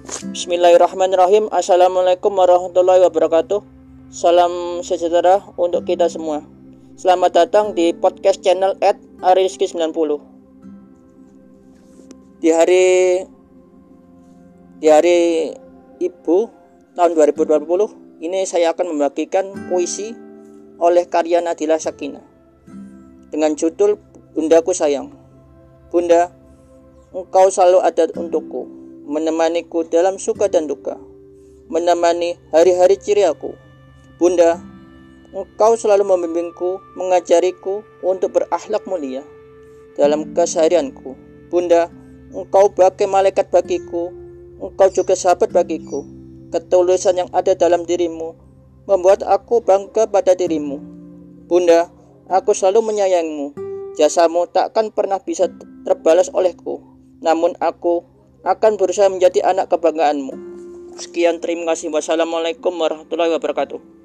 Bismillahirrahmanirrahim. Assalamualaikum warahmatullahi wabarakatuh. Salam sejahtera untuk kita semua. Selamat datang di podcast channel at Ariski 90 Di hari Di hari Ibu tahun 2020 Ini saya akan membagikan puisi oleh karya Nadila Sakina. Dengan judul Bundaku Sayang Bunda, engkau selalu ada untukku menemaniku dalam suka dan duka, menemani hari-hari ciri aku. Bunda, engkau selalu membimbingku, mengajariku untuk berakhlak mulia dalam keseharianku. Bunda, engkau bagai malaikat bagiku, engkau juga sahabat bagiku. Ketulusan yang ada dalam dirimu membuat aku bangga pada dirimu. Bunda, aku selalu menyayangimu. Jasamu takkan pernah bisa terbalas olehku. Namun aku akan berusaha menjadi anak kebanggaanmu. Sekian terima kasih. Wassalamualaikum warahmatullahi wabarakatuh.